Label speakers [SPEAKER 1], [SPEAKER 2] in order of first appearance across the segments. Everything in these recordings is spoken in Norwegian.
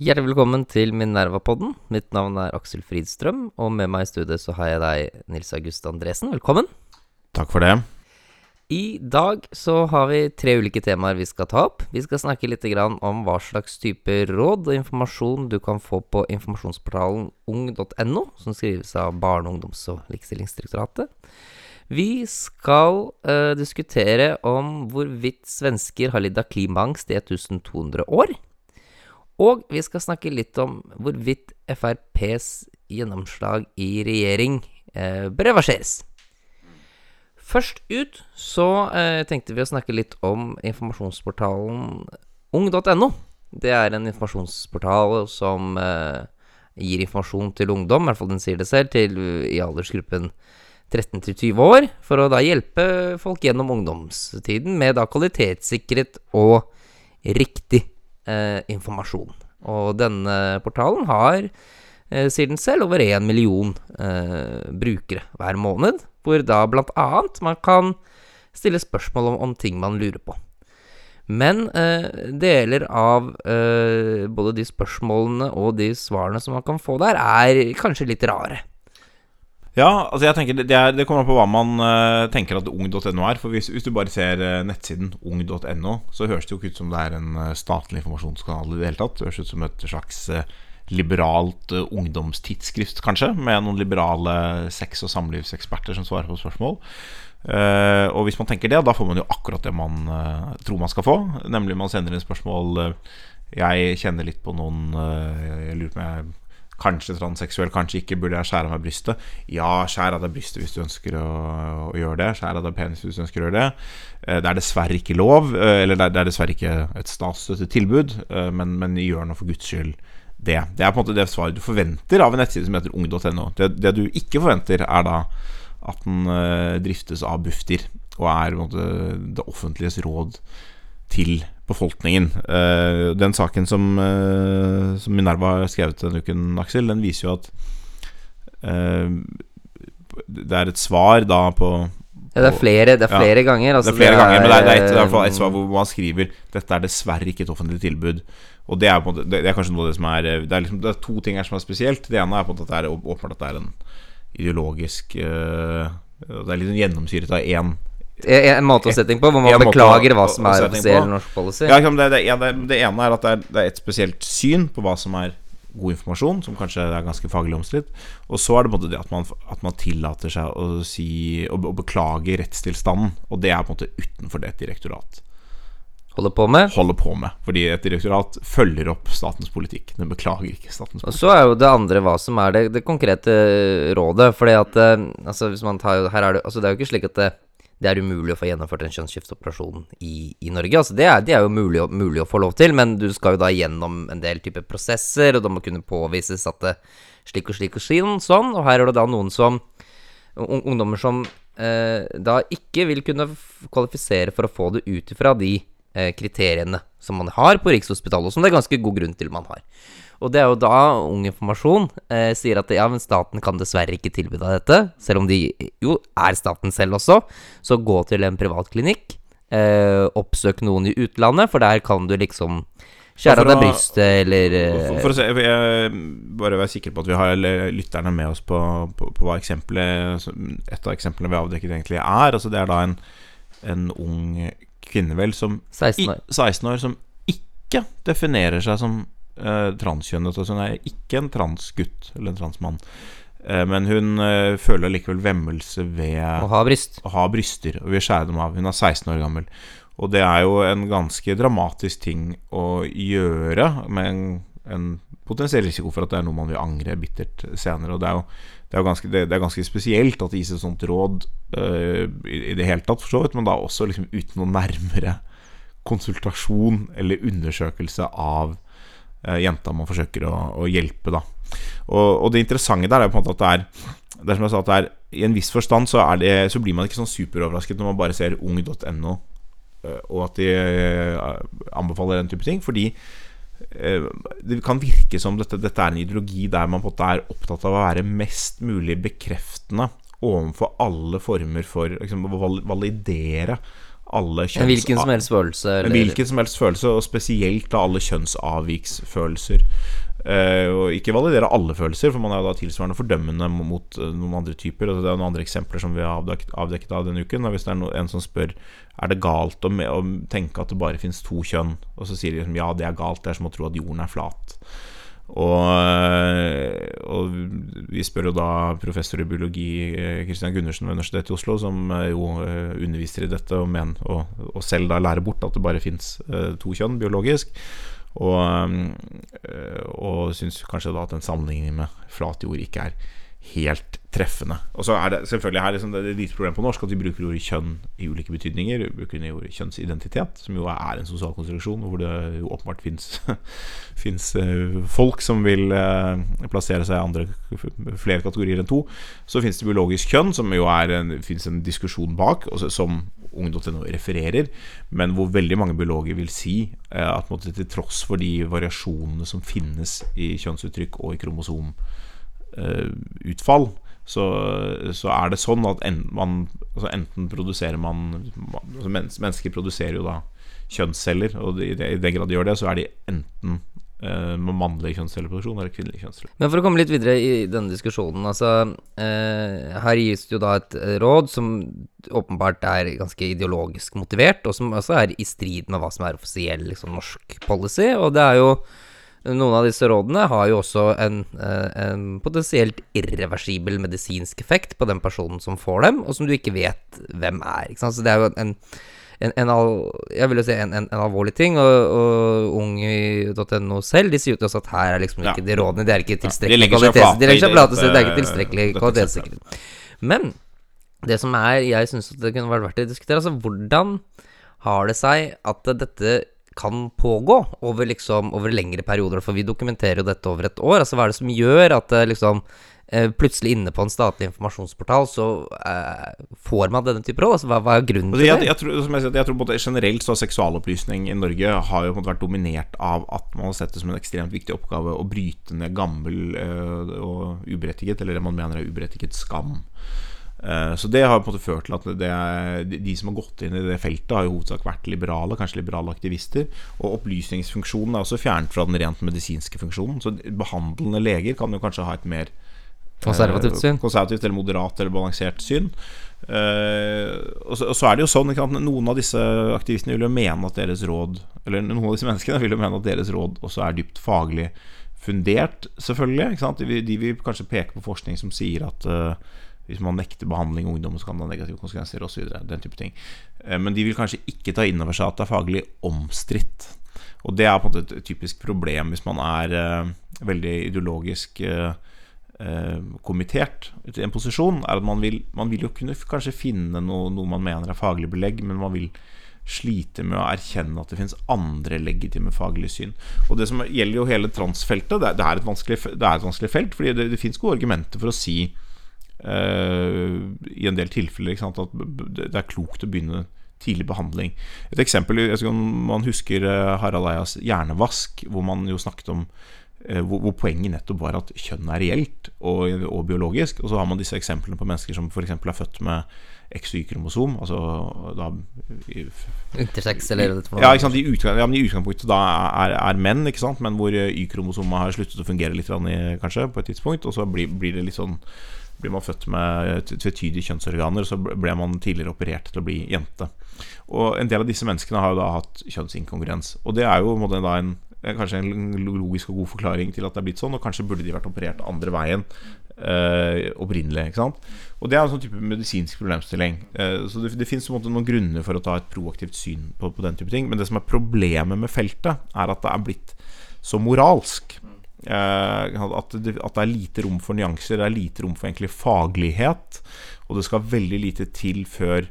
[SPEAKER 1] Hjertelig velkommen til Minerva-podden. Mitt navn er Aksel Fridstrøm, og med meg i studiet så har jeg deg, Nils August Andresen. Velkommen.
[SPEAKER 2] Takk for det.
[SPEAKER 1] I dag så har vi tre ulike temaer vi skal ta opp. Vi skal snakke litt om hva slags type råd og informasjon du kan få på informasjonsportalen ung.no, som skrives av Barne-, ungdoms- og likestillingsdirektoratet. Vi skal uh, diskutere om hvorvidt svensker har lidd av klimaangst i 1200 år. Og vi skal snakke litt om hvorvidt FrPs gjennomslag i regjering eh, bør reverseres. Først ut så eh, tenkte vi å snakke litt om informasjonsportalen ung.no. Det er en informasjonsportal som eh, gir informasjon til ungdom, i hvert fall den sier det selv, til, i aldersgruppen 13 20 år, for å da hjelpe folk gjennom ungdomstiden med da kvalitetssikret og riktig informasjon. Og denne portalen har, eh, sier den selv, over én million eh, brukere hver måned. Hvor da blant annet man kan stille spørsmål om, om ting man lurer på. Men eh, deler av eh, både de spørsmålene og de svarene som man kan få der, er kanskje litt rare.
[SPEAKER 2] Ja, altså jeg tenker det, er, det kommer an på hva man uh, tenker at ung.no er. For hvis, hvis, du bare ser uh, nettsiden ung.no, så høres det jo ikke ut som det er en uh, statlig informasjonskanal i det hele tatt. Det høres ut som et slags liberalt ungdomstidsskrift, kanskje, med noen liberale sex- og samlivseksperter som svarer på spørsmål. og hvis man tenker det, da får man jo akkurat det man tror man skal få. Nemlig man sender inn spørsmål Jeg kjenner litt på noen Jeg lurer på om jeg Kanskje transseksuell, kanskje ikke. Burde jeg skjære av meg brystet? Ja, skjær av deg brystet hvis du ønsker å, å, gjøre det. Skjær av deg penis hvis du ønsker å gjøre det. Eh, det er dessverre ikke lov, eh, eller det er dessverre ikke et statsstøttet tilbud, eh, men, men gjør nå for guds skyld det. Det er på en måte det svaret du forventer av en nettside som heter ung.no. Det, det, du ikke forventer, er da at den driftes av Bufdir og er måte, det offentliges råd til befolkningen. Uh, den saken som, uh, som, Minerva har skrevet denne uken, Aksel, den viser jo at uh, det er et svar da på
[SPEAKER 1] ja, det er flere, det er flere ja, ganger. Altså,
[SPEAKER 2] det er flere det er, ganger, men det er, det er, et, det er et svar hvor man skriver Dette er dessverre ikke et offentlig tilbud. Og det er, på en måte, det er kanskje noe av det som er Det er, liksom, det er to ting her som er spesielt. Det ene er på en måte at det er åpenbart at det er en ideologisk Det er litt gjennomsyret av én
[SPEAKER 1] en måte å sette på, hvor man beklager hva som er offisiell norsk policy?
[SPEAKER 2] Ja, det, det, det, ene er at det er, det er, et spesielt syn på hva som er god informasjon, som kanskje er ganske faglig omstridt. Og så er det på en måte det at man, at man tillater seg å si Å, å beklage rettstilstanden. Og det er på en måte utenfor det et direktorat
[SPEAKER 1] holder på med.
[SPEAKER 2] Holder på med, Fordi et direktorat følger opp statens politikk. Den beklager ikke statens politikk.
[SPEAKER 1] Og Så er jo det andre hva som er det, det konkrete rådet. Fordi at eh, altså, hvis man tar, her er det, altså, det er jo ikke slik at det, det er umulig å få gjennomført en kjønnsskifteoperasjon i, i Norge. Altså det, er, det er jo mulig, mulig, å få lov til, men du skal jo da gjennom en del typer prosesser, og da må kunne påvises at det slik og slik og sånn. Og her er det da noen som Ungdommer som eh, da ikke vil kunne kvalifisere for å få det ut ifra de eh, kriteriene som man har på Rikshospitalet, og som det er ganske god grunn til man har. Og det er jo da Ung Informasjon eh, sier at ja, men staten kan dessverre ikke tilby deg dette, selv om de jo er staten selv også. Så gå til en privatklinikk. Eh, oppsøk noen i utlandet, for der kan du liksom skjære av deg brystet, eller
[SPEAKER 2] eh, for, for, å se, jeg, Bare være sikker på at vi har lytterne med oss på, på, på hva eksempelet Et av eksemplene vi avdekket egentlig er. Altså Det er da en, en ung kvinne, vel, som
[SPEAKER 1] 16 år.
[SPEAKER 2] I, 16 år som ikke definerer seg som eh, transkjønnet. Altså hun er ikke en transgutt eller en transmann. Eh, men hun eh, føler likevel vemmelse ved
[SPEAKER 1] å ha bryst.
[SPEAKER 2] Å ha bryster og vil skjære dem av. Hun er 16 år gammel. Og det er jo en ganske dramatisk ting å gjøre, med en, en potensiell risiko for at det er noe man vil angre bittert senere. Og det er jo det er, ganske, det, er ganske, spesielt at det gis et sånt råd uh, i, det hele tatt, for så vidt, men da også liksom uten noe nærmere konsultasjon eller undersøkelse av jenta man forsøker å, å hjelpe. Da. Og, og, det interessante der er på en måte at det er Det er som jeg sa at det er I en viss forstand så, det, så blir man ikke sånn superoverrasket når man bare ser ung.no, eh, og at de eh, anbefaler den type ting. Fordi det kan virke som dette, dette er en ideologi der man på en måte er opptatt av å være mest mulig bekreftende overfor alle former for liksom, validere alle
[SPEAKER 1] En hvilken som helst følelse. Eller,
[SPEAKER 2] hvilken som helst følelse, og spesielt da alle kjønnsavviksfølelser. Uh, og ikke validere alle følelser, for man er jo da tilsvarende fordømmende mot uh, noen andre typer. Og det er noen andre eksempler som vi har avdekket, avdekket av denne uken. Hvis det er no, en som spør Er det galt å, å tenke at det bare finnes to kjønn, og så sier de liksom ja, det er galt, det er som å tro at jorden er flat. Og, eh, og vi spør jo da professor i biologi Kristian Christian Gundersen ved Universitetet i Oslo, som eh, jo eh, underviser i dette og, men, og, og selv da lærer bort at det bare fins to kjønn biologisk. Og, og syns kanskje da at en sammenligning med flat jord ikke er helt treffende. Og så er det selvfølgelig her liksom det er et lite problem på norsk at vi bruker ordet kjønn i ulike betydninger. Vi bruker ordet kjønnsidentitet, som jo er en sosial konstruksjon, hvor det jo åpenbart fins folk som vil øh, plassere seg i flere kategorier enn to. Så fins det biologisk kjønn, som jo er en, finnes en diskusjon bak, som ung.no refererer, men hvor veldig mange biologer vil si eh, at måtte, til tross for de variasjonene som finnes i kjønnsuttrykk og i kromosomutfall, så, så er det sånn at en, man, altså enten produserer man altså Mennesker produserer jo da kjønnsceller, og i den grad de gjør det, så er de enten med mannlig kjønnscelleproduksjon eller kvinnelig kjønnsceller.
[SPEAKER 1] Men for å komme litt videre i denne diskusjonen, altså eh, Her gis det jo da et eh, råd som åpenbart er ganske ideologisk motivert, og som også er i strid med hva som er offisiell liksom, norsk policy. Og det er jo Noen av disse rådene har jo også en, eh, en potensielt irreversibel medisinsk effekt på den personen som får dem, og som du ikke vet hvem er. Så det er jo en, en, en al, jeg vil jo si en, en, en alvorlig ting, og, og ung.no selv De sier jo til oss at her er liksom
[SPEAKER 2] Ja.
[SPEAKER 1] ikke de rådene De er ikke tilstrekkelig
[SPEAKER 2] ja, seg
[SPEAKER 1] De legger seg flate, det er ikke tilstrekkelig kvalitetssikret. Men det som er Jeg syns det kunne vært verdt å diskutere, altså hvordan har det seg at dette kan pågå over liksom over lengre perioder? For vi dokumenterer jo dette over et år. Altså hva er det som gjør at liksom eh, plutselig inne på en statlig informasjonsportal så eh, får man denne type råd? Altså hva, hva er grunnen til
[SPEAKER 2] jeg,
[SPEAKER 1] det?
[SPEAKER 2] jeg, tror, som jeg, sier, jeg tror Generelt så har seksualopplysning i Norge har jo vært dominert av at man har sett det som en ekstremt viktig oppgave å bryte ned gammel øh, og uberettiget, eller det man mener er uberettiget skam. Eh, Så det har på en måte ført til at det de- som har gått inn i det feltet, har i hovedsak vært liberale, kanskje liberale aktivister. Og opplysningsfunksjonen er også fjernet fra den rent medisinske funksjonen. Så behandlende leger kan jo kanskje ha et mer
[SPEAKER 1] Konservativt
[SPEAKER 2] eh,
[SPEAKER 1] syn.
[SPEAKER 2] Konservativt eller moderat eller balansert syn. Eh, og, så, og så er det jo sånn sant, Noen av disse aktivistene vil jo mene at deres råd Eller noen av disse menneskene vil jo mene at deres råd også er dypt faglig fundert, selvfølgelig. De, vil- de vil kanskje peke på forskning som sier at hvis man nekter behandling av ungdom, så kan det ha negative konsekvenser osv. Den type. Eh, men de vil kanskje ikke ta inn over seg at det er faglig omstridt. Og det er på en måte et typisk problem hvis man er eh, veldig ideologisk eh, kommittert til en posisjon, er at man vil, man vil jo kunne kanskje finne noe, noe man mener er faglig belegg, men man vil slite med å erkjenne at det finnes andre legitime faglige syn. Og det som gjelder jo hele transfeltet, det er, det er, et, vanskelig, det er et vanskelig felt, fordi det, det finnes gode argumenter for å si i en del tilfeller at det er klokt å begynne tidlig behandling. Et eksempel, jeg vet man husker eh, Harald Eias hjernevask, hvor man jo snakket om eh, hvor, poenget nettopp var at kjønn er reelt og, og biologisk. Og så har man disse eksemplene på mennesker som f.eks. er født med XY-kromosom. Altså da
[SPEAKER 1] Intersex, eller
[SPEAKER 2] ja, ikke sant? I, utgang, ja, I utgangspunktet da er, er menn, ikke sant? men hvor eh, Y-kromosomet har sluttet å fungere litt, i, kanskje, på et tidspunkt. Og så blir, blir det litt sånn blir man født med tvetydige kjønnsorganer, så ble man tidligere operert til å bli jente. Og en del av disse menneskene har jo da hatt kjønnsinkongruens. Og det er jo da en, en- kanskje en logisk og god forklaring til at det er blitt sånn, og kanskje burde de vært operert andre veien eh, opprinnelig. ikke sant? Og det er en sånn type medisinsk problemstilling. Eh, så det, det måte noen grunner for å ta et proaktivt syn på, på den type ting. Men det som er problemet med feltet, er at det er blitt så moralsk. Eh, at, det, at det er lite rom for nyanser, det er lite rom for egentlig faglighet. Og det skal veldig lite til før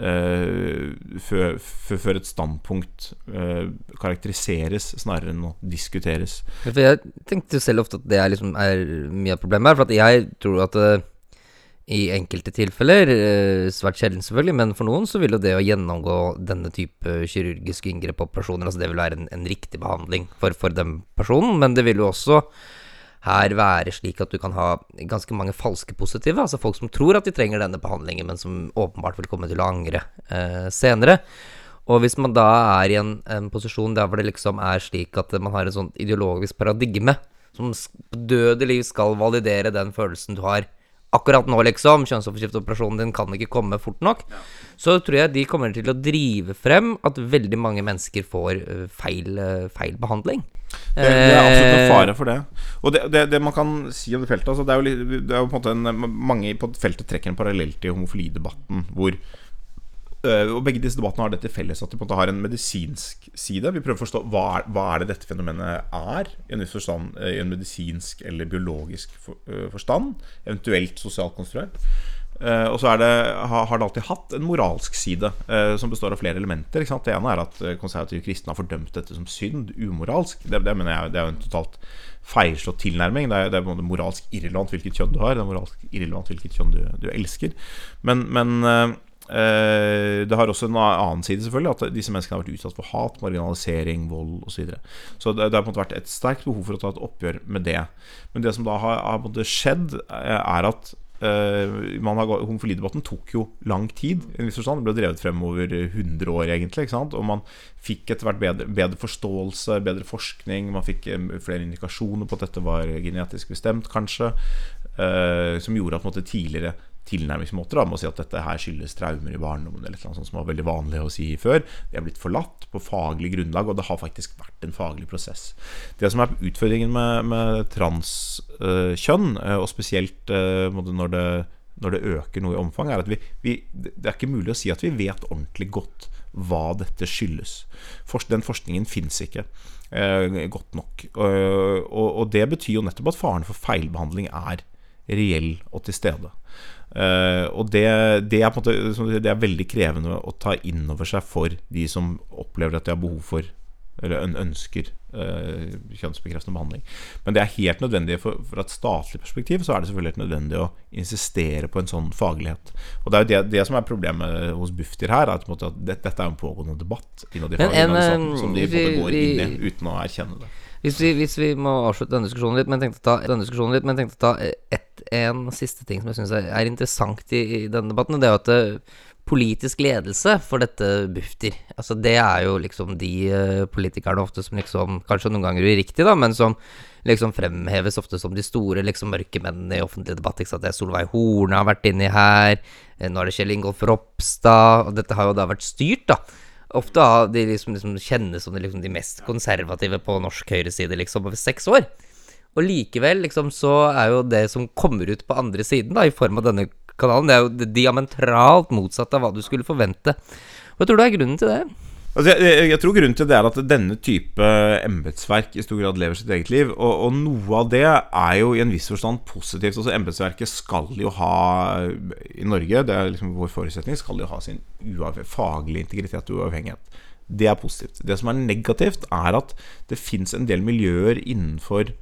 [SPEAKER 2] eh, før, før, et standpunkt eh, karakteriseres snarere enn å diskuteres.
[SPEAKER 1] Jeg tenkte selv ofte at det er, liksom, er mye av problemet her. For jeg tror at eh, i enkelte tilfeller, eh, svært sjelden selvfølgelig, men for noen så vil jo det å gjennomgå denne type kirurgiske inngrep og operasjoner, altså det vil være en, en riktig behandling for, for den personen. Men det vil jo også her være slik at du kan ha ganske mange falske positive, altså folk som tror at de trenger denne behandlingen, men som åpenbart vil komme til å angre eh, senere. Og hvis man da er i en, en, posisjon der hvor det liksom er slik at man har en sånn ideologisk paradigme som døde liv skal validere den følelsen du har akkurat nå, liksom, kjønnsoppskifteoperasjonen din kan ikke komme fort nok, ja. så tror jeg de kommer til å drive frem at veldig mange mennesker får feil, feil behandling.
[SPEAKER 2] Det, det, er absolutt en fare for det. Og det, det, det man kan si om det feltet altså det, er jo, det er jo på en måte en, Mange på feltet trekker en parallell til homofilidebatten, hvor og Begge disse debattene har dette felles at de på en måte har en medisinsk side. Vi prøver å forstå hva er, hva er det dette fenomenet er, i en, forstand, uh, i en medisinsk eller biologisk uh, forstand. Eventuelt sosialt konstruert. og så det, har, det alltid hatt en moralsk side som består av flere elementer. Det ene er at konservative kristne har fordømt dette som synd, umoralsk. Det, det jeg det er en totalt feilslått tilnærming. Det er, det er moralsk irrelevant hvilket kjønn du har. Det er moralsk irrelevant hvilket kjønn du, du elsker. Men, men det har også en annen side, selvfølgelig, at disse menneskene har vært utsatt for hat, marginalisering, vold osv. Så, videre. så det, har på en måte vært et sterkt behov for å ta et oppgjør med det. Men det som da har, har skjedd, eh, er at Uh, Homofilidebatten tok jo lang tid. I en viss forstand. Ble drevet frem over 100 år, egentlig. Og man fikk etter hvert bedre, bedre, forståelse, bedre forskning. Man fikk flere indikasjoner på at dette var genetisk bestemt, kanskje. Uh, som gjorde at måte, tidligere tilnærmingsmåter. Da, med å si at dette her skyldes traumer i barndommen, eller noe sånt som var veldig vanlig å si før. De er blitt forlatt på faglig grunnlag, og det har faktisk vært en faglig prosess. Det som er utfordringen med, med transkjønn, øh, og spesielt øh, når, det, når, det, øker noe i omfang, er at vi, vi, det er ikke mulig å si at vi vet ordentlig godt hva dette skyldes. Den forskningen fins ikke uh, godt nok. Og, det betyr jo nettopp at faren for feilbehandling er reell og til stede. Uh, og det, det, er måte, det, er veldig krevende å ta inn over seg for de som opplever at de har behov for eller ønsker eh, kjønnsbekreftende behandling. Men det er helt nødvendig for, fra et statlig perspektiv Så er det selvfølgelig helt nødvendig å insistere på en sånn faglighet. Og det er jo det, det som er problemet hos Bufdir her, at, måte, at dette, er en pågående debatt innad i fagorganisasjonen som de vi, går inn i uten å erkjenne det.
[SPEAKER 1] Hvis vi, hvis vi, må avslutte denne diskusjonen litt, men tenkte å ta, denne diskusjonen litt, men tenkte å ta et, en siste ting som jeg syns er, er, interessant i, i, denne debatten. Det er jo at politisk ledelse for dette Bufdir Altså Det er jo liksom de uh, politikerne ofte som liksom Kanskje noen ganger uriktig, da, men som liksom fremheves ofte som de store liksom mørke mennene i offentlig debatt. Ikke sant? Det er Solveig Horne har vært inni her. Eh, nå er det Kjell Ingolf Ropstad. Og dette har jo da vært styrt, da Ofte av de liksom, liksom kjennes som de, liksom, de mest konservative på norsk høyreside liksom, over seks år. Og likevel liksom, så er jo det som kommer ut på andre siden, da, i form av denne kanalen, det er jo diametralt motsatt av hva du skulle forvente. Hva tror du er grunnen til det?
[SPEAKER 2] Altså, jeg, jeg, tror grunnen til det er at denne type embetsverk i stor grad lever sitt eget liv. Og, og, noe av det er jo i en viss forstand positivt. Altså Embetsverket skal jo ha i Norge, det er liksom vår forutsetning, skal jo ha sin faglige integritet og uavhengighet. Det er positivt. Det som er negativt, er at det fins en del miljøer innenfor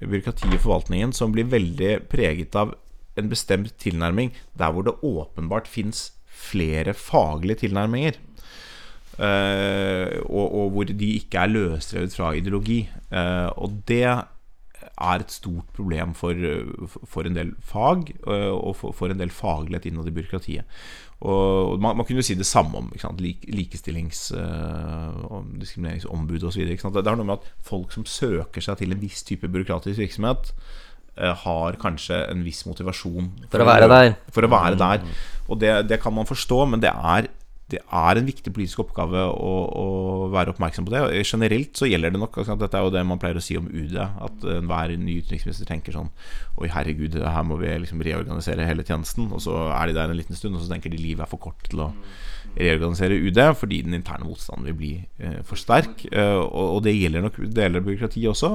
[SPEAKER 2] byråkratiet og forvaltningen som blir veldig preget av en bestemt tilnærming der hvor det åpenbart fins flere faglige tilnærminger. Uh, og, og, hvor de ikke er løsrevet fra ideologi. Uh, og det er et stort problem for, for en del fag, uh, og for, for, en del faglighet innad i byråkratiet. Og man, man, kunne jo si det samme om Lik, likestillings- og diskrimineringsombud osv. Det, det har noe med at folk som søker seg til en viss type byråkratisk virksomhet, har kanskje en viss motivasjon
[SPEAKER 1] for, for å være der.
[SPEAKER 2] For å være der. Og det, det, kan man forstå, men det er det er en viktig politisk oppgave å, å, være oppmerksom på det. Og Generelt så gjelder det nok Dette er jo det man pleier å si om UD. At enhver ny utenriksminister tenker sånn Oi, herregud, her må vi liksom reorganisere hele tjenesten. Og så er de der en liten stund, og så tenker de livet er for kort til å reorganisere UD fordi den interne motstanden vil bli eh, for sterk. Eh, og, og, det gjelder nok deler av byråkratiet også.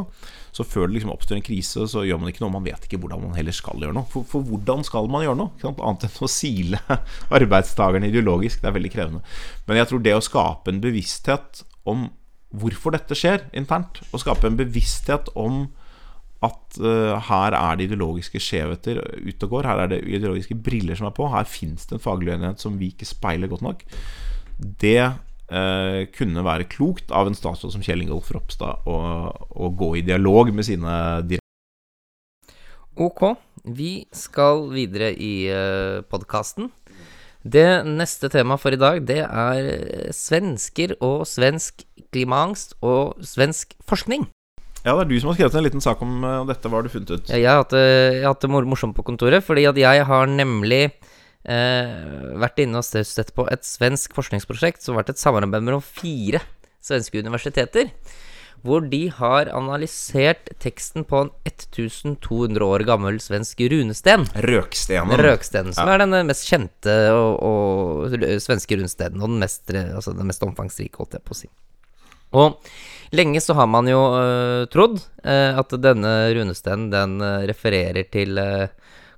[SPEAKER 2] Så før det liksom oppstår en krise, så gjør man ikke noe. Man vet ikke hvordan man heller skal gjøre noe. For, for hvordan skal man gjøre noe? Annet enn å sile arbeidstakerne ideologisk. Det er veldig krevende. Men jeg tror det å skape en bevissthet om hvorfor dette skjer internt, og skape en bevissthet om at uh, her er det ideologiske skjevheter ute og går. Her er det ideologiske briller som er på. Her fins det en faglig uenighet som vi ikke speiler godt nok. Det uh, kunne være klokt av en statsråd som Kjell Ingolf Ropstad å, å gå i dialog med sine direktører
[SPEAKER 1] Ok, vi skal videre i uh, podkasten. Det neste temaet for i dag, det er eh, svensker og svensk klimaangst og svensk forskning.
[SPEAKER 2] Ja, det er du som har skrevet en liten sak om uh, dette. Hva har du funnet ut?
[SPEAKER 1] Jeg har hatt, uh, jeg har hatt det morsomt på kontoret, fordi at jeg har nemlig vært inne og støtt på et svensk forskningsprosjekt som har vært et samarbeid mellom fire svenske universiteter hvor de har analysert teksten på en 1200 år gammel svensk runesten.
[SPEAKER 2] Røkstenen.
[SPEAKER 1] Røkstenen, som ja. er den mest kjente og, og, svenske runestenen, og den mest, altså den mest omfangsrike, holdt jeg på å si. Og lenge så har man jo uh, trodd uh, at denne runesteinen den uh, refererer til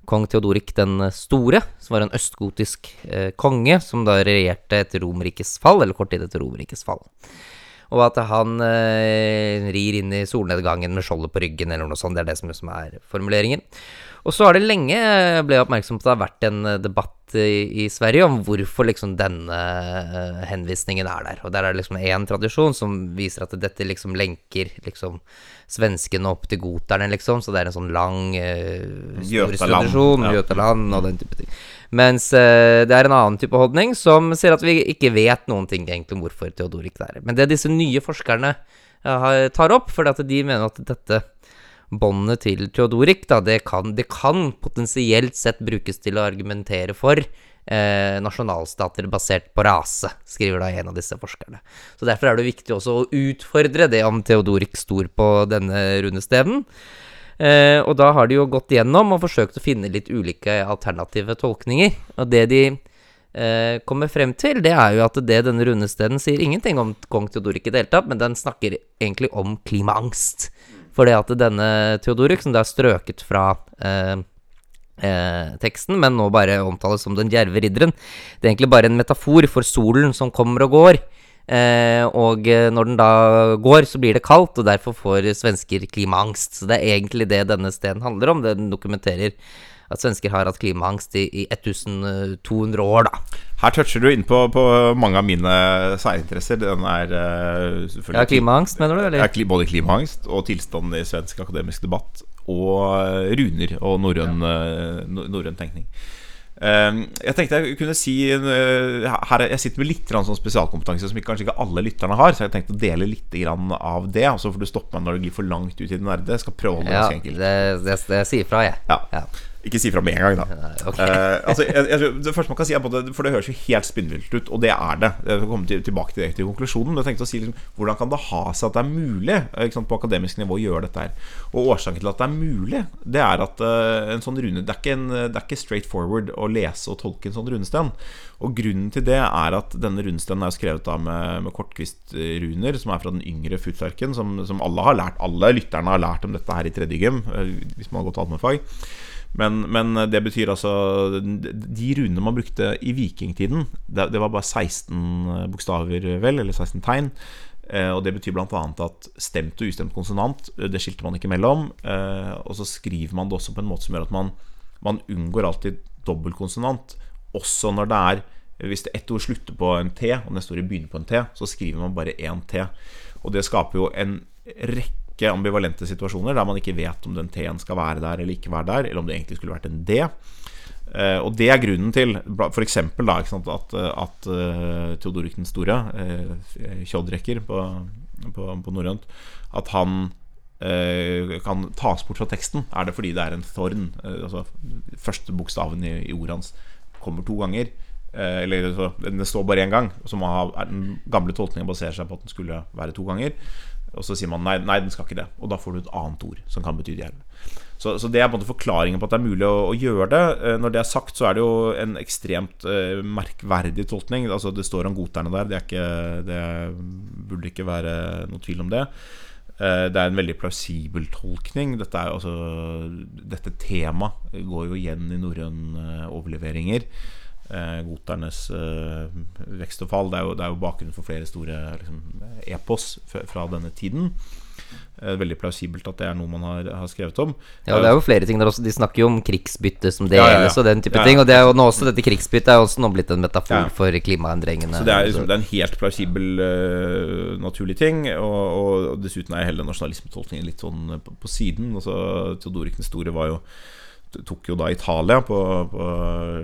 [SPEAKER 1] kong Theodorik den store, som var en østgotisk konge, som da regjerte etter Romerrikets fall, eller kort tid etter Romerrikets fall og at han rir inn i solnedgangen med skjoldet på ryggen, eller noe sånt. Det er det som, som er formuleringen. Og så har det lenge ble oppmerksom på at det har vært en debatt i, i Sverige om hvorfor liksom denne uh, henvisningen er der. Og der er det liksom én tradisjon som viser at dette liksom lenker liksom svenskene opp til goterne, liksom. Så det er en sånn lang uh, historisk tradisjon. Ja. Og den type ting. Mens uh, det er en annen type holdning som sier at vi ikke vet noen ting egentlig om hvorfor Theodorik er. Men det disse nye forskerne uh, tar opp, fordi at de mener at dette båndet til Theodorik, da, det kan, det kan, potensielt sett brukes til å argumentere for eh, nasjonalstater basert på rase, skriver da en av disse forskerne. Så Derfor er det viktig også å utfordre det om Theodorik stor på denne rundesteven. Eh, og da har de jo gått gjennom og forsøkt å finne litt ulike alternative tolkninger. Og det de eh, kommer frem til, det er jo at det denne rundesteden sier ingenting om kong Theodorik i det hele tatt, men den snakker egentlig om klimaangst. For det at denne Theodoruk, som det er strøket fra eh, eh, teksten, men nå bare omtales som den djerve ridderen, det er egentlig bare en metafor for solen som kommer og går. Eh, og eh, når den da går, så blir det kaldt, og derfor får svensker klimaangst. Så det er egentlig det denne steden handler om. Den dokumenterer at svensker har hatt klimaangst i, i 1200 år, da.
[SPEAKER 2] Her toucher du inn på, på mange av mine særinteresser. Den er uh,
[SPEAKER 1] Ja, klimaangst, mener du? Eller?
[SPEAKER 2] Ja, både klimaangst og tilstanden i svensk akademisk debatt. Og runer og norrøn tenkning. Ehm, jeg tenkte jeg kunne si uh, her, Jeg sitter med litt sånn spesialkompetanse som kanskje ikke alle lytterne har. Så jeg tenkte å dele litt av det. Og så får du stoppe meg når du glir for langt ut i det nerde. Jeg skal prøve å holde
[SPEAKER 1] det ja, ganske enkelt. Det, det, det sier fra, jeg.
[SPEAKER 2] Ja. ja. Ikke si fra med en gang, da. Okay. Uh, altså, jeg, jeg, det første man kan si er det, For det høres jo helt spinnvilt ut, og det er det. Jeg skal komme til, tilbake til, til konklusjonen. Men jeg tenkte å si liksom, Hvordan kan det ha seg at det er mulig sant, på akademisk nivå å gjøre dette her? Og årsaken til at det er mulig, det er at uh, en sånn rune Det er ikke, en, det er ikke straight forward å lese og tolke en sånn runesten. Og grunnen til det er at denne runestenen er skrevet da med, med kortkvistruner, som er fra den yngre futsarken, som, som, alle har lært Alle lytterne har lært om dette her i tredje gym, eh, hvis man har gått allmennfag. Men, men, det betyr altså De runene man brukte i vikingtiden, det, det var bare 16 bokstaver, vel, eller 16 tegn. Eh, og Det betyr bl.a. at stemt og ustemt konsonant eh, Det skilte man ikke mellom. Eh, og så skriver man det også på en måte som gjør at man, man unngår alltid dobbeltkonsonant. Også når det er Hvis ett ord slutter på en T, og neste ord begynner på en T, så skriver man bare én T. Og det skaper jo en rekke rekke ambivalente situasjoner der man ikke vet om den T-en skal være der eller ikke være der, eller om det egentlig skulle vært en D. Uh, og det er grunnen til f.eks. at, at uh, Theodorik den store, uh, på, på, på norrønt, at han kan tas bort fra teksten. Er det fordi det er en thorn? altså Første bokstaven i, i ordet hans kommer to ganger. eller Den står bare én gang. Ha, Den gamle tolkningen baserer seg på at den skulle være to ganger. Og så sier man nei, nei, den skal ikke det. Og da får du et annet ord som kan bety djevel. Så, så, det er på en måte forklaringen på at det er mulig å, å, gjøre det. Eh, når det er sagt, så er det jo en ekstremt eh, merkverdig tolkning. Altså Det står om goterne der. Det, ikke, det burde ikke være noe tvil om det. Eh, det er en veldig plausibel tolkning. Dette, er, altså, dette temaet går jo igjen i norrøne overleveringer eh, goternes eh, vekst og fall. Det er, jo, det er jo bakgrunnen for flere store liksom, epos fra, denne tiden. Eh, veldig plausibelt at det er noe man har, har skrevet om.
[SPEAKER 1] Ja, det er jo flere ting der også. De snakker jo om krigsbytte som
[SPEAKER 2] Ja, ja, ja.
[SPEAKER 1] og den type ting. Og det er jo nå også dette krigsbyttet er også nå blitt en metafor for klimaendringene.
[SPEAKER 2] Så det er, liksom, det er en helt plausibel, uh, naturlig ting. Og, og, dessuten er hele nasjonalismetolkningen litt sånn eh, på, på siden. Altså, Theodorik den store var jo tok jo da Italia på, på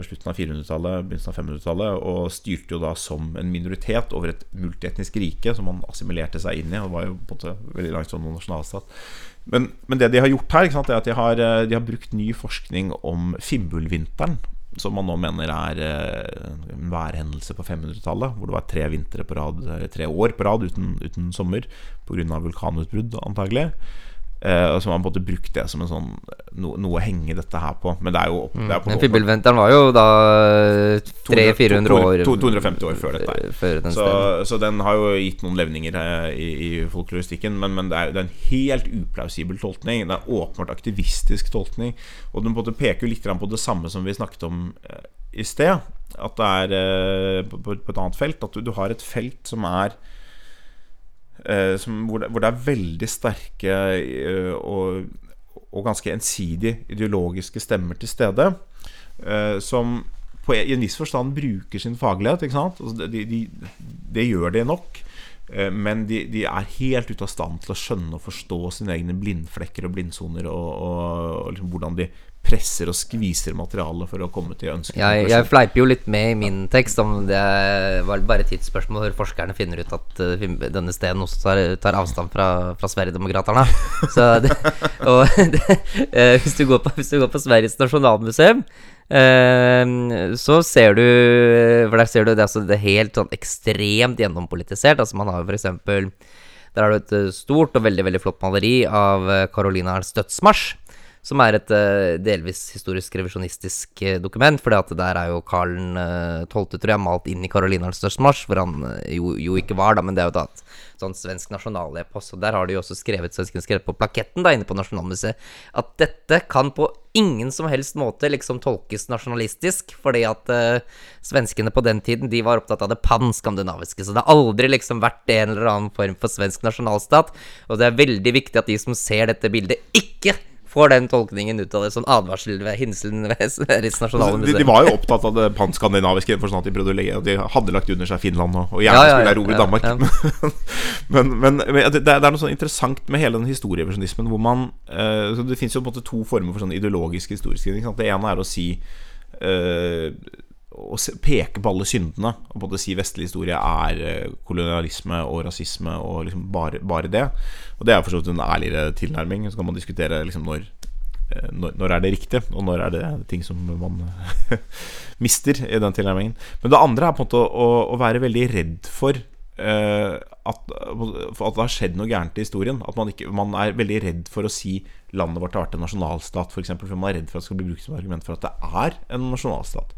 [SPEAKER 2] slutten av 400-tallet, begynnelsen av 500-tallet, og styrte jo da som en minoritet over et multietnisk rike som han assimilerte seg inn i. Og var jo på en måte veldig langt sånn nasjonalstat. Men, men det de har gjort her, sant, er at de har, eh, de har brukt ny forskning om Fimbulvinteren. Som man nå mener er eh, en værhendelse på 500-tallet. Hvor det var tre vintre på rad tre år på rad uten, uten sommer pga. vulkanutbrudd, antagelig. Eh, og så har man på en måte brukt det som en sånn no, noe å henge dette her på. Men det er jo opp, det er på
[SPEAKER 1] Men
[SPEAKER 2] en
[SPEAKER 1] Fibbelventeren var jo da 300-400 år
[SPEAKER 2] 250 år før dette
[SPEAKER 1] eh, Før den
[SPEAKER 2] Så, så den har jo gitt noen levninger eh, i, i folkloristikken, men, men det, er, det er en helt uplausibel tolkning. Det er åpenbart aktivistisk tolkning. Og den på en måte peker jo litt på det samme som vi snakket om eh, i sted. At det er eh, på, på et annet felt. At du, du har et felt som er eh, som, hvor, det, hvor det er veldig sterke eh, og, og ganske ensidig ideologiske stemmer til stede. eh, som på, i en viss forstand bruker sin faglighet. Altså, de, de, det gjør de nok. eh, Men de, de er helt ute av stand til å skjønne og forstå sine egne blindflekker og blindsoner, og, og, og liksom hvordan de presser og skviser materialet for å komme til ønsket.
[SPEAKER 1] Jeg, jeg fleiper jo litt med i min tekst om det var bare et tidsspørsmål når forskerne finner ut at eh, denne steden også tar, tar avstand fra, fra Sverigedemokraterna. Det, det, eh, hvis, du går på, hvis du går på Sveriges nasjonalmuseum, eh, så ser du For der ser du det, er altså, det er helt sånn ekstremt gjennompolitisert. Altså Man har jo eksempel Der har du et stort og veldig veldig flott maleri av Carolina Ernst dødsmarsj. Som er et eh, delvis historisk revisjonistisk eh, dokument. For der er jo Karl uh, 12., tror jeg, malt inn i Karoliners dødsmarsj, hvor han eh, jo, jo ikke var, da, men det er jo et sånn svensk nasjonalepos. Og der har de jo også skrevet, svenskene skrevet på plaketten da inne på Nasjonalmuseet at dette kan på ingen som helst måte liksom tolkes nasjonalistisk, fordi at uh, svenskene på den tiden de var opptatt av det panskandinaviske. Så det har aldri liksom vært en eller annen form for svensk nasjonalstat. Og det er veldig viktig at de som ser dette bildet, ikke får den tolkningen ut av det. som advarsel ved hinselen ved Sveriges nasjonale
[SPEAKER 2] museum. de, de var jo opptatt av det panskandinaviske for sånn at de prøvde å legge De hadde lagt under seg Finland og, og gjerne
[SPEAKER 1] Ja, ja,
[SPEAKER 2] skulle erobre
[SPEAKER 1] ja,
[SPEAKER 2] Danmark. men, men, men det, det er noe sånn interessant med hele den historieversjonismen hvor man uh, så Det fins jo på en måte to former for sånn ideologisk historieskriving. Det ene er å si eh, å peke på alle syndene. Og på en måte si vestlig historie er eh, kolonialisme og rasisme og liksom bare, bare det. Og det er for så vidt en ærligere tilnærming. Så kan man diskutere liksom når eh, når, når er det riktig, og når er det ting som man mister i den tilnærmingen. Men det andre er på en måte å, å være veldig redd for eh, at, at det har skjedd noe gærent i historien. At man, ikke, man er veldig redd for å si landet vårt har vært en nasjonalstat, f.eks. For, for man er redd for at det skal bli brukt som argument for at det er en nasjonalstat.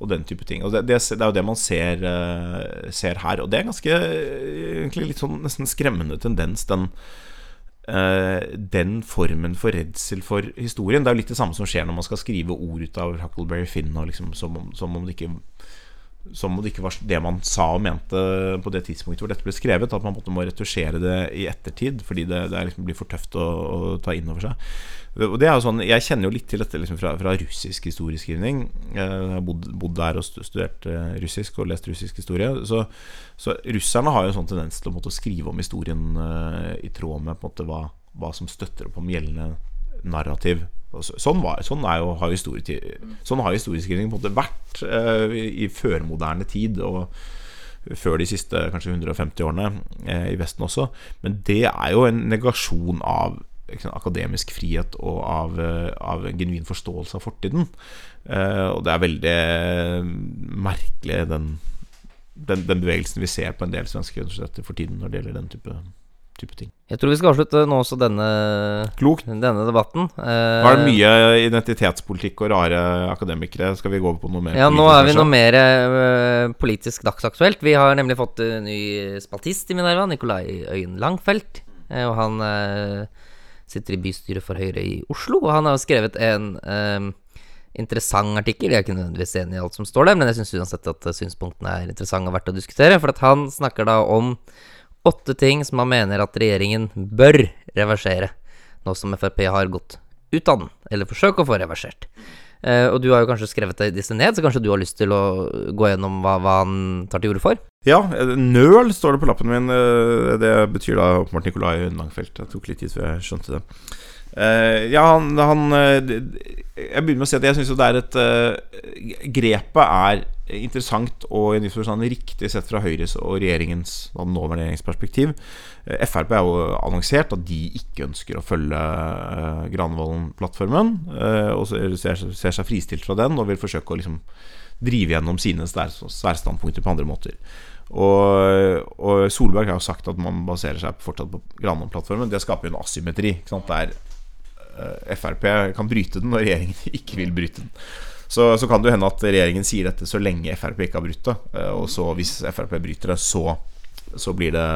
[SPEAKER 2] Og den type ting. Og det, det, det er jo det man ser, eh, ser her. Og det er ganske eh, egentlig litt sånn nesten skremmende tendens, den eh, den formen for redsel for historien. Det er jo litt det samme som skjer når man skal skrive ord ut av Huckleberry Finn, liksom, som, om, som, om det ikke, som om det ikke var det man sa og mente på det tidspunktet hvor dette ble skrevet. At man må retusjere det i ettertid fordi det, det liksom blir for tøft å, å ta inn over seg. Og det er jo sånn, Jeg kjenner jo litt til dette liksom fra, fra russisk historieskrivning. Jeg har bodd, bodd der og studert eh, russisk og lest russisk historie. Så, så russerne har jo en sånn tendens til å måtte skrive om historien eh, i tråd med på en måte hva, hva som støtter opp om gjeldende narrativ. Sånn, var, sånn, jo, har sånn har historieskrivning på en måte vært eh, i, førmoderne tid. Og før de siste kanskje 150 årene eh, i Vesten også. Men det er jo en negasjon av sant, akademisk frihet og av, eh, av en genuin forståelse av fortiden. Eh, og det er veldig eh, merkelig, den, den, den bevegelsen vi ser på en del svenske universiteter for tiden når det gjelder den type, type ting.
[SPEAKER 1] Jeg tror vi skal avslutte nå også denne, denne debatten. Eh,
[SPEAKER 2] Nå er det mye identitetspolitikk og rare akademikere. Skal vi gå over på noe mer
[SPEAKER 1] Ja, nå er vi
[SPEAKER 2] kanskje?
[SPEAKER 1] noe mer eh, politisk dagsaktuelt. Vi har nemlig fått en ny spaltist i Minerva, Nikolai Øyen Langfelt. Eh, og han eh, sitter i bystyret for Høyre i Oslo, og han har skrevet en eh, interessant artikkel. Jeg er ikke nødvendigvis enig i alt som står der, men jeg syns uansett at eh, synspunktene er interessante og verdt å diskutere. For at han snakker da om åtte ting som han mener at regjeringen bør reversere, nå som Frp har gått ut av den, eller forsøke å få reversert. Uh, og du har jo kanskje skrevet disse ned, så kanskje du har lyst til å gå gjennom hva, hva han tar til orde for?
[SPEAKER 2] Ja, eh, nøl står det på lappen min. Eh, det betyr da åpenbart Nikolai Langfeldt. Det tok litt tid før jeg skjønte det. Uh, ja, han, han Jeg begynner med å si at jeg syns det er et uh, Grepet er interessant og i forstand riktig sett fra Høyres og regjeringens nåværende regjeringens perspektiv. Uh, Frp har jo annonsert at de ikke ønsker å følge Granavolden-plattformen. og ser, seg fristilt fra den og vil forsøke å liksom drive gjennom sine særstandpunkter på andre måter. Og, og, Solberg har jo sagt at man baserer seg fortsatt på Granavolden-plattformen. Det skaper jo en asymmetri. Der Frp kan bryte den, og regjeringen ikke vil bryte den. Så, så, kan det jo hende at regjeringen sier dette så lenge Frp ikke har brutt det. Uh, og så hvis Frp bryter det, så så blir det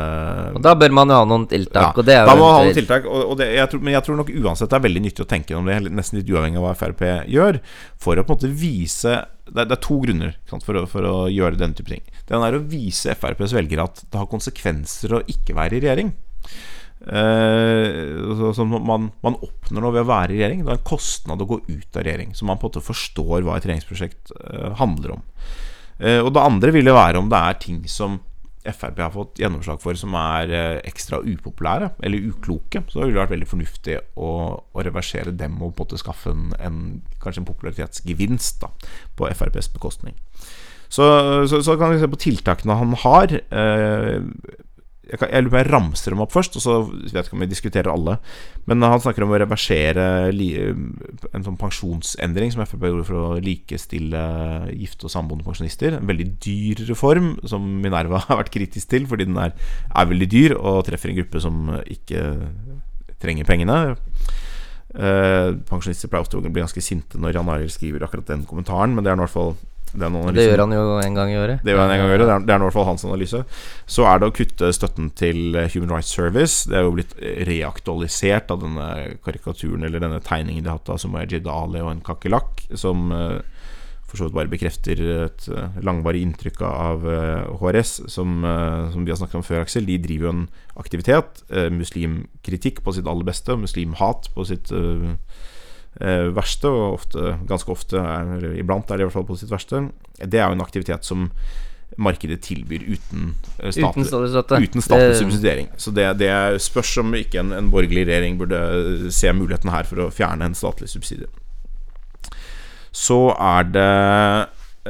[SPEAKER 1] Og Da bør man jo ha noen tiltak.
[SPEAKER 2] Ja, da må man ha noen tiltak og, og det, jeg tror, Men jeg tror nok uansett det er veldig nyttig å tenke om det, nesten litt uavhengig av hva Frp gjør, for å på en måte vise Det, det er to grunner sant, for, å, for, å, gjøre denne type ting. Den er å vise FrPs velgere at det har konsekvenser å ikke være i regjering. Eh, så, man, man, oppnår noe ved å være i regjering. Det er en kostnad å gå ut av regjering. Så man på en måte forstår hva et regjeringsprosjekt eh, handler om. Eh, og det andre ville være om det er ting som Frp har fått gjennomslag for som er eh, ekstra upopulære eller ukloke, så det ville vært veldig fornuftig å, å, reversere dem og på en måte skaffe en, en kanskje en popularitetsgevinst da, på FrPs bekostning. Så, så, så, kan vi se på tiltakene han har. Eh, jeg, kan, jeg jeg ramser dem opp først, og så vet jeg ikke om vi diskuterer alle. Men han snakker om å reversere li, en sånn pensjonsendring som Frp gjorde for å likestille gifte og samboende pensjonister. En veldig dyr reform som Minerva har vært kritisk til, fordi den er, er veldig dyr og treffer en gruppe som ikke trenger pengene. Eh, pensjonister pleier ofte å bli ganske sinte når Jan Arild skriver akkurat den kommentaren, men det er i hvert fall
[SPEAKER 1] det, gjør han jo en gang i året.
[SPEAKER 2] Det gjør han en gang i året, det er, det er i hvert fall hans analyse. Så er det å kutte støtten til Human Rights Service. Det er jo blitt reaktualisert av denne karikaturen eller denne tegningen de har hatt av Sumaya Ali og en kakerlakk, som uh, for så vidt bare bekrefter et uh, langvarig inntrykk av eh, HRS, som, som, vi har snakket om før, Aksel. De driver jo en aktivitet, muslimkritikk på sitt aller beste, muslimhat på sitt uh, eh, verste, og ofte, ganske ofte, er, eller iblant er det i hvert fall på sitt verste, det er jo en aktivitet som markedet tilbyr uten
[SPEAKER 1] eh, statlig, uten
[SPEAKER 2] uten statlig subsidiering. Så det, det spørs om ikke en, en, borgerlig regjering burde se muligheten her for å fjerne en statlig subsidie. Så er det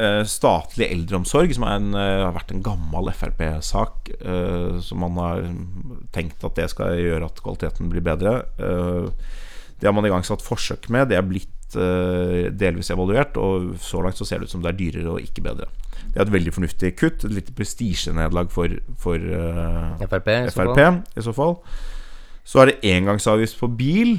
[SPEAKER 2] eh, statlig eldreomsorg, som en, eh, har vært en gammel Frp-sak. Eh, som man har tenkt at det skal gjøre at kvaliteten blir bedre. Eh, det har man igangsatt forsøk med. Det er blitt uh, delvis evaluert, og så langt så ser det ut som det er dyrere og ikke bedre. Det er et veldig fornuftig kutt. Et lite prestisjenederlag for, for uh,
[SPEAKER 1] Frp, i,
[SPEAKER 2] FRP, i så fall. Så er det engangsavgift på bil.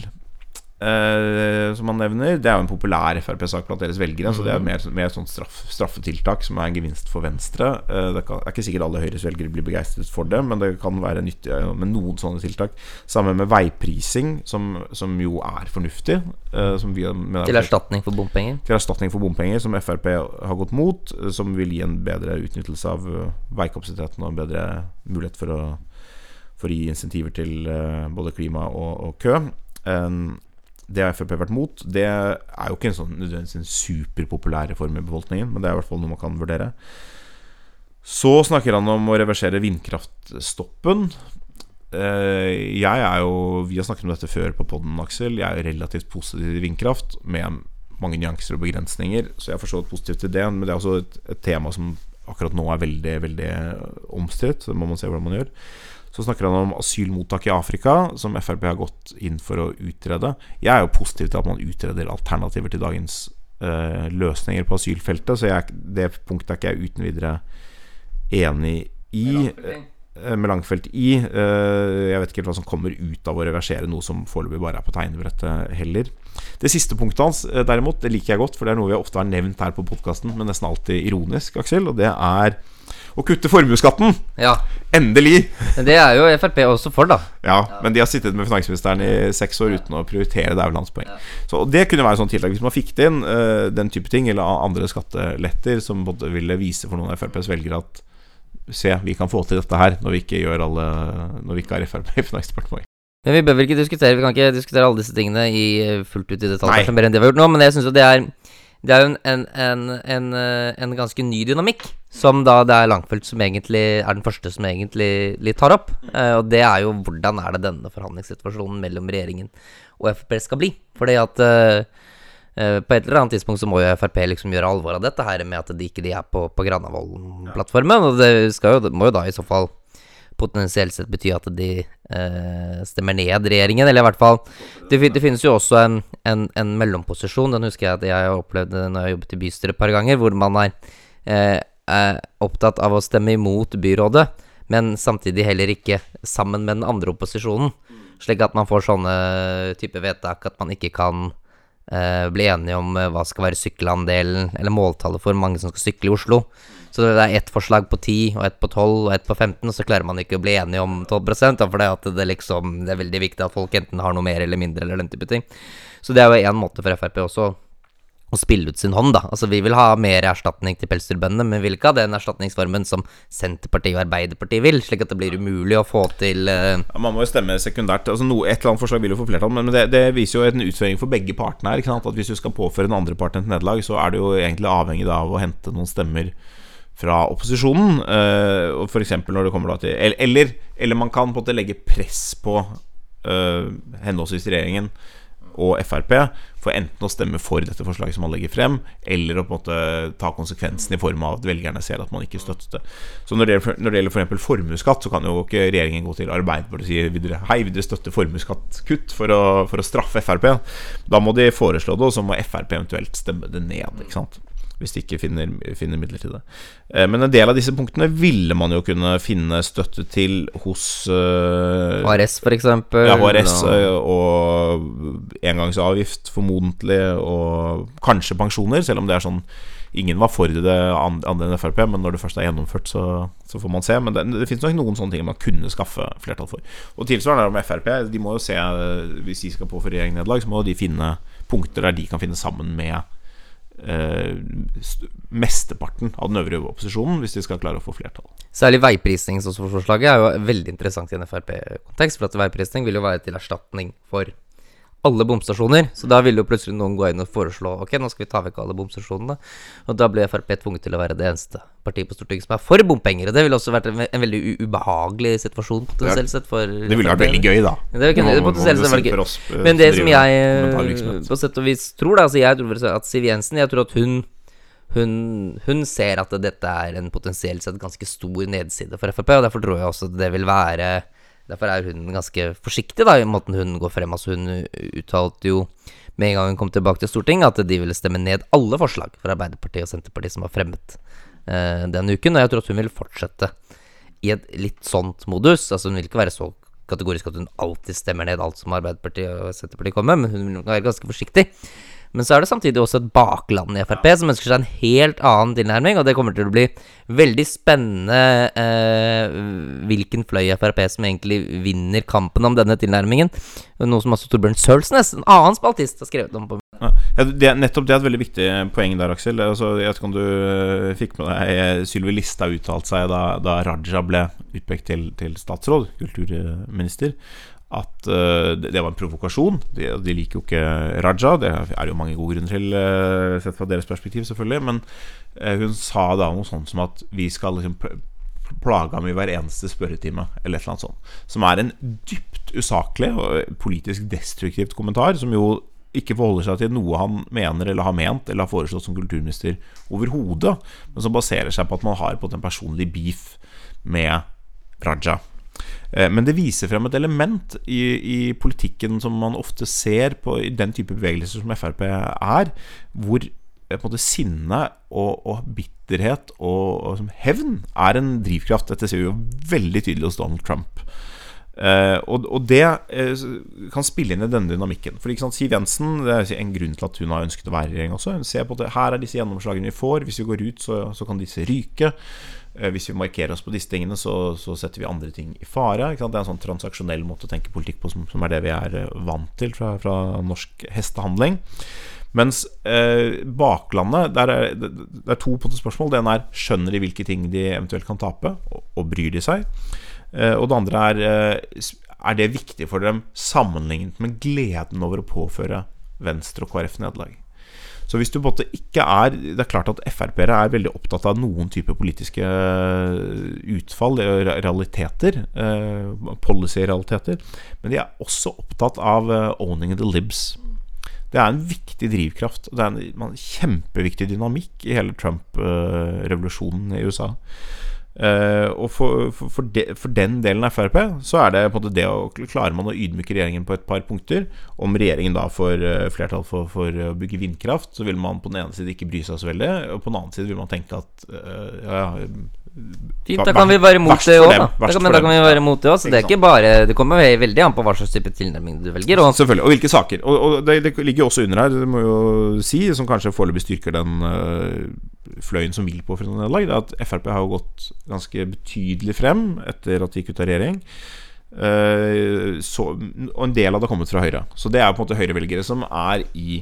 [SPEAKER 2] Uh, som han nevner. Det er jo en populær Frp-sak blant deres velgere. Mm. Så det er mer, mer sånn straff, straffetiltak som er en gevinst for Venstre. Uh, det, kan, er ikke sikkert alle Høyres velgere blir begeistret for det, men det kan være nyttig med noen sånne tiltak. Sammen med veiprising, som, som jo er fornuftig. Uh,
[SPEAKER 1] vi, til erstatning for bompenger?
[SPEAKER 2] Til erstatning for bompenger, som Frp har gått mot. Som vil gi en bedre utnyttelse av veikapasiteten og en bedre mulighet for å, for å gi insentiver til både klima og, og kø. Um, det har Frp vært mot. Det er jo ikke en sånn nødvendigvis en superpopulær reform i befolkningen, men det er i hvert fall noe man kan vurdere. Så snakker han om å reversere vindkraftstoppen. Eh, jeg er jo Vi har snakket om dette før på poden, Aksel. Jeg er relativt positiv til vindkraft, med mange nyanser og begrensninger, så jeg er for så til det. Men det er også et, et tema som akkurat nå er veldig, veldig omstridt. Så må man se hvordan man gjør. Så snakker han om asylmottak i Afrika, som Frp har gått inn for å utrede. Jeg er jo positiv til at man utreder alternativer til dagens uh, løsninger på asylfeltet, så jeg, det punktet er ikke jeg uten videre enig i. Med Langfelt i. Uh, jeg vet ikke helt hva som kommer ut av å reversere noe som foreløpig bare er på tegnebrettet heller. Det siste punktet hans derimot, det liker jeg godt, for det er noe vi ofte har nevnt her på podkasten, men nesten alltid ironisk, Aksel, og det er å kutte formuesskatten.
[SPEAKER 1] Ja.
[SPEAKER 2] Endelig!
[SPEAKER 1] Det er jo Frp også for, da.
[SPEAKER 2] Ja, men de har sittet med finansministeren i seks år uten å prioritere. Det er landspoeng. Så det kunne være sånn tiltak hvis man fikk det inn, uh, den type ting, eller andre skatteletter som både ville vise for noen av FrPs velgere at se, vi kan få til dette her når vi ikke gjør alle Når vi ikke har Frp i Finansdepartementet.
[SPEAKER 1] Men vi bør vel ikke diskutere Vi kan ikke diskutere alle disse tingene i, eh, fullt ut i detalj,
[SPEAKER 2] Nei.
[SPEAKER 1] mer enn det vi har gjort nå, men jeg syns jo det er det er jo en, en, en, en, eh, en ganske ny dynamikk, som da det er Langfelt som egentlig er den første som egentlig tar opp. Eh, og det er jo hvordan er det denne forhandlingssituasjonen mellom regjeringen og Frp skal bli. Fordi at eh, eh, på et eller annet tidspunkt så må jo Frp liksom gjøre alvor av dette her med at de ikke de er på, på Granavolden-plattformen. Og det, skal jo, må jo da i så fall potensielt sett bety at de eh, stemmer ned regjeringen, eller i hvert fall Det, det finnes jo også en, en, en mellomposisjon, den husker jeg at jeg har opplevd når jeg har jobbet i bystyret et par ganger, hvor man er, eh, er opptatt av å stemme imot byrådet, men samtidig heller ikke sammen med den andre opposisjonen. Slik at man får sånne type vedtak at man ikke kan eh, bli enige om eh, hva skal være sykkelandelen, eller måltallet for mange som skal sykle i Oslo. Så det er ett forslag på 10, og ett på 12, og ett på 15, og så klarer man ikke å bli enige om 12 da, for det, at det, liksom, det er veldig viktig at folk enten har noe mer eller mindre, eller den type ting. Så det er jo én måte for Frp også å spille ut sin hånd, da. Altså, vi vil ha mer erstatning til pelsdyrbøndene, men vi vil ikke ha den erstatningsformen som Senterpartiet og Arbeiderpartiet vil, slik at det blir umulig å få til uh...
[SPEAKER 2] Ja, man må jo stemme sekundært. Altså noe, et eller annet forslag vil jo få flertall, men det, det viser jo en utføring for begge partene her. At Hvis du skal påføre den andre parten et nederlag, så er du jo egentlig avhengig av å hente noen stemmer fra opposisjonen. Uh, og F.eks. når det kommer til eller- Eller, man kan på en måte legge press på uh, henholdsvis regjeringen og Frp for enten å stemme for dette forslaget som man legger frem, eller å på en måte ta konsekvensen i form av at velgerne ser at man ikke støttet det. Så når det gjelder, f.eks. formuesskatt, så kan jo ikke regjeringen gå til Arbeiderpartiet og si videre Hei, vil dere støtte formuesskattkutt for for å straffe Frp? Da må de foreslå det, og så må Frp eventuelt stemme det ned. Ikke sant? Hvis de ikke finner, finner midler til det. Eh, Men en del av disse punktene ville man jo kunne finne støtte til hos uh,
[SPEAKER 1] HRS, for eksempel.
[SPEAKER 2] ja, HRS
[SPEAKER 1] og-
[SPEAKER 2] eh, og engangsavgift formodentlig, og kanskje pensjoner, selv om det er sånn Ingen var for det andre enn Frp, men når det først er gjennomført, så, så får man se. Men det, det finnes nok noen sånne ting man kunne skaffe flertall for. Og tilsvarende er det med Frp. De må jo se, eh, hvis de skal på for regjering nederlag, så må de finne punkter der de kan finne sammen med eh, mesteparten av den øvrige opposisjonen, hvis de skal klare å få flertall.
[SPEAKER 1] Særlig veiprisningsforslaget er jo veldig interessant i en Frp-kontekst, for at veiprisning vil jo være til erstatning for alle bomstasjoner. Så da ville jo plutselig noen gå inn og foreslå Ok, nå skal vi ta vekk alle bomstasjonene. Og da ble Frp tvunget til å være det eneste partiet på Stortinget som er for bompenger. Og det ville også vært en, en veldig ubehagelig situasjon potensielt sett for
[SPEAKER 2] Det ville vært veldig gøy, da.
[SPEAKER 1] Det kunne-
[SPEAKER 2] må-
[SPEAKER 1] potensielt sett
[SPEAKER 2] vært
[SPEAKER 1] gøy.
[SPEAKER 2] oss, eh,
[SPEAKER 1] Men det som jeg på sett og vis tror, da Altså jeg tror at Siv Jensen Jeg tror at hun hun, hun ser at dette er en potensielt sett ganske stor nedside for Frp, og derfor tror jeg også det vil være Derfor er hun ganske forsiktig da i måten hun går frem. Altså Hun uttalte jo med en gang hun kom tilbake til Stortinget, at de ville stemme ned alle forslag fra Arbeiderpartiet og Senterpartiet som var fremmet eh, denne uken. Og jeg tror at hun vil fortsette i et litt sånt modus. Altså Hun vil ikke være så kategorisk at hun alltid stemmer ned alt som Arbeiderpartiet og Senterpartiet kommer med, men hun vil være ganske forsiktig. Men så er det samtidig også et bakland i Frp som ønsker seg en helt annen tilnærming, og det kommer til å bli veldig spennende eh, hvilken fløy i Frp som egentlig vinner kampen om denne tilnærmingen. Noe som også Torbjørn Sølsnes, en annen spaltist, har skrevet om på
[SPEAKER 2] Ja, det, er- nettopp det er et veldig viktig poeng der, Aksel. Altså, jeg vet ikke om du øh, fikk med deg eh, Sylvi Listhaug uttalte seg da, da Raja ble utpekt til, til statsråd, kulturminister, at uh, det, var en provokasjon. De, de liker jo ikke Raja. Det er jo mange gode grunner til, uh, sett fra deres perspektiv, selvfølgelig. Men uh, hun sa da noe sånt som at vi skal liksom plage ham i hver eneste spørretime, eller et eller annet sånt. Som er en dypt usaklig og politisk destruktivt kommentar, som jo ikke forholder seg til noe han mener eller har ment eller har foreslått som kulturminister overhodet, men som baserer seg på at man har på en personlig beef med Raja. Eh, Men det viser frem et element i, i politikken som man ofte ser på i den type bevegelser som Frp er, hvor eh, på sinne og, og bitterhet og, og hevn er en drivkraft. Dette ser vi jo veldig tydelig hos Donald Trump. Eh, og, og det uh, kan spille inn i denne dynamikken. For sant, Siv Jensen Det er en grunn til at hun har ønsket å være i regjering også. Hun ser på at her er disse gjennomslagene vi får. Hvis vi går ut, så, så kan disse ryke. Uh, Hvis vi markerer oss på disse tingene, så, så setter vi andre ting i fare. Det er en sånn transaksjonell måte å tenke politikk på som, som er det vi er vant til fra, fra norsk hestehandling. Mens eh, baklandet der er, det er to spørsmål. Det ene er skjønner de hvilke ting de eventuelt kan tape, og, og bryr de seg? Eh, og det andre er eh, er det viktig for dem sammenlignet med gleden over å påføre Venstre og KrF nederlag. Så hvis du både ikke er Det er klart at Frp-ere er veldig opptatt av noen typer politiske utfall, realiteter, policy-realiteter. Men de er også opptatt av owning the libs. Det er en viktig drivkraft. Det er en kjempeviktig dynamikk i hele Trump-revolusjonen i USA. Uh, og for, for, for, de, for, den delen av Frp så er det på en måte det å Klarer man å ydmyke regjeringen på et par punkter Om regjeringen da får uh, flertall for, å bygge vindkraft, så vil man på den ene side ikke bry seg så veldig, og på den annen side vil man tenke at uh, ja,
[SPEAKER 1] Fint, da kan vi være imot det òg, da. da kan, men da kan vi være imot det òg. Så det er ikke bare Det kommer veldig an på hva slags type tilnærming du velger.
[SPEAKER 2] Og. Selvfølgelig. Og hvilke saker. Og, og det, det, ligger også under her, det må jo si, som kanskje foreløpig styrker den uh, fløyen som vil på for nederlag, det er at Frp har gått ganske betydelig frem etter at de gikk ut av regjering. Uh, så, og en del av det har kommet fra Høyre. Så det er på en måte Høyre-velgere som er i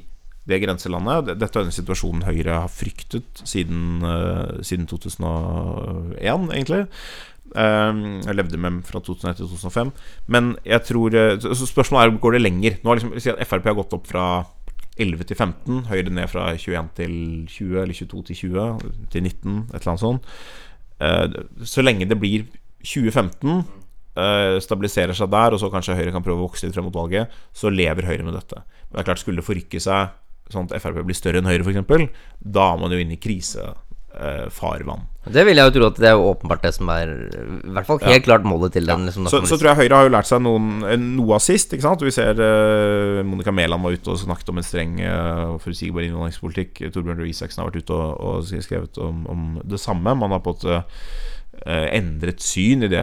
[SPEAKER 2] det grenselandet. Dette er den situasjonen Høyre har fryktet siden, uh, siden 2001, egentlig. Uh, jeg levde med dem fra 2001 til 2005. Men jeg tror Så spørsmålet er går det lenger. Nå har liksom, Frp har gått opp fra 11 til 15. Høyre ned fra 21 til 20, eller 22 til 20, til 19, et eller annet sånt. Uh, så lenge det blir 2015 stabiliserer seg der, og så kanskje Høyre kan prøve å vokse litt frem mot valget, så lever Høyre med dette. Men det er klart, skulle det forrykke seg sånn at Frp blir større enn Høyre, f.eks., da er man jo inne i krisefarvann.
[SPEAKER 1] Eh, det vil jeg jo tro at det er åpenbart det som er I hvert fall helt ja. klart målet til den. Liksom,
[SPEAKER 2] så, så, tror jeg Høyre har jo lært seg noen, noe av sist. Ikke sant? Vi ser uh, Monica Mæland var ute og snakket om en streng uh, forutsigbar innvandringspolitikk. Torbjørn Røe Isaksen har vært ute og, og skrevet om, om, det samme. Man har på en endret syn i det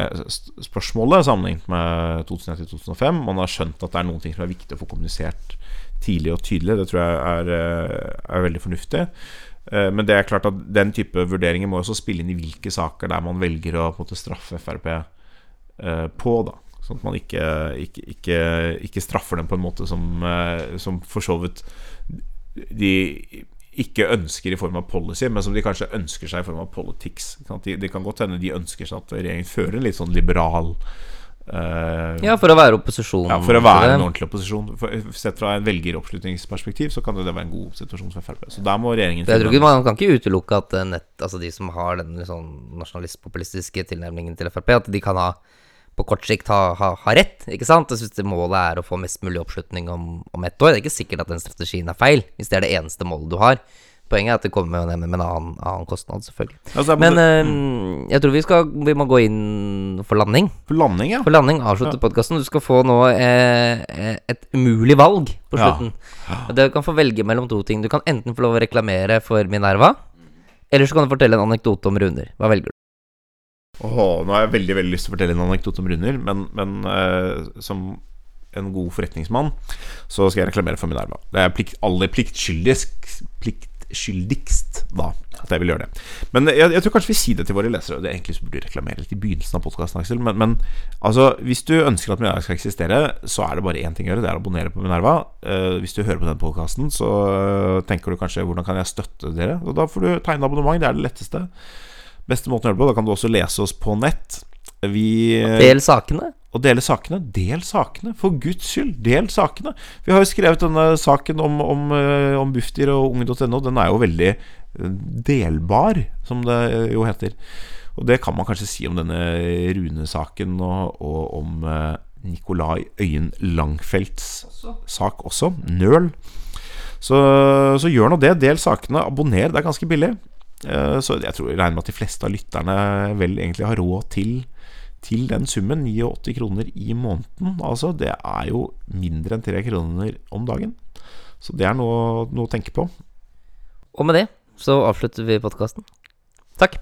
[SPEAKER 2] spørsmålet sammenlignet med 2001-2005. Man har skjønt at det er noen ting som er viktig å få kommunisert tidlig og tydelig. Det tror jeg er, eh, er veldig fornuftig. Eh, men det er klart at den type vurderinger må også spille inn i hvilke saker der man velger å måte, straffe Frp eh, på. da Sånn at man ikke, ikke, ikke, ikke, straffer dem på en måte som, som for så vidt de ikke ønsker i form av policy, men som de kanskje ønsker seg i form av politics. Det kan godt hende de ønsker seg at regjeringen fører en litt sånn liberal
[SPEAKER 1] Uh, ja, for å være opposisjon.
[SPEAKER 2] Ja, for å være en ordentlig opposisjon. For, sett fra en velgeroppslutningsperspektiv så kan det være en god situasjon for Frp. Så der må regjeringen
[SPEAKER 1] Jeg tror ikke Man kan ikke utelukke at eh, nett, altså de som har den sånn nasjonalistpopulistiske tilnærmingen til Frp, at de kan ha på kort sikt ha, ha, ha rett. Ikke sant? Jeg synes målet er å få mest mulig oppslutning om, om ett år. Det er ikke sikkert at den strategien er feil, hvis det er det eneste målet du har. Poenget er at det kommer med, med en annen, annen, kostnad, selvfølgelig. Altså, Men øh, jeg tror vi, skal, vi må gå inn for landing.
[SPEAKER 2] For landing, ja
[SPEAKER 1] For landing, Avslutte ja. podkasten. Du skal få nå eh, eh, et umulig valg på slutten. Ja. Ja. Du kan få velge mellom to ting. Du kan enten få lov å reklamere for Minerva, eller så kan du fortelle en anekdote om Runer. Hva velger du?
[SPEAKER 2] Åh, nå har jeg veldig veldig lyst til å fortelle en anekdote om Runer, men, men uh, som en god forretningsmann, så skal jeg reklamere for Minerva. Det er plikt, aller pliktskyldigst plikt, skyldigst da at jeg vil gjøre det. Men jeg, jeg tror kanskje vi sier det til våre lesere. Det er egentlig burde du reklamere litt i begynnelsen av podkasten, Aksel. Men, men, altså, hvis du ønsker at Minerva skal eksistere, så er det bare én ting å gjøre. Det er å abonnere på Minerva. Uh, hvis du hører på den podkasten, så uh, tenker du kanskje hvordan kan jeg støtte dere? Og da får du tegne abonnement. Det er det letteste. Beste måten å gjøre det på. Da kan du også lese oss på nett. Vi
[SPEAKER 1] Del sakene
[SPEAKER 2] og dele sakene. Del sakene, for guds skyld! Del sakene. Vi har jo skrevet denne saken om, om, eh, om Bufdir og unge.no. Den er jo veldig eh, delbar, som det jo heter. Og det kan man kanskje si om denne Rune-saken og, og, om eh, Nikolai Øyen Langfelts sak også. Nøl. Så, så gjør nå det. Del sakene. Abonner. Det er ganske billig. Så jeg tror jeg regner med at de fleste av lytterne vel egentlig har råd til til den summen, 89 kroner i måneden, altså, det er jo mindre enn 3 kroner om dagen. Så det er noe, noe å tenke på.
[SPEAKER 1] Og med det så avslutter vi podkasten. Takk.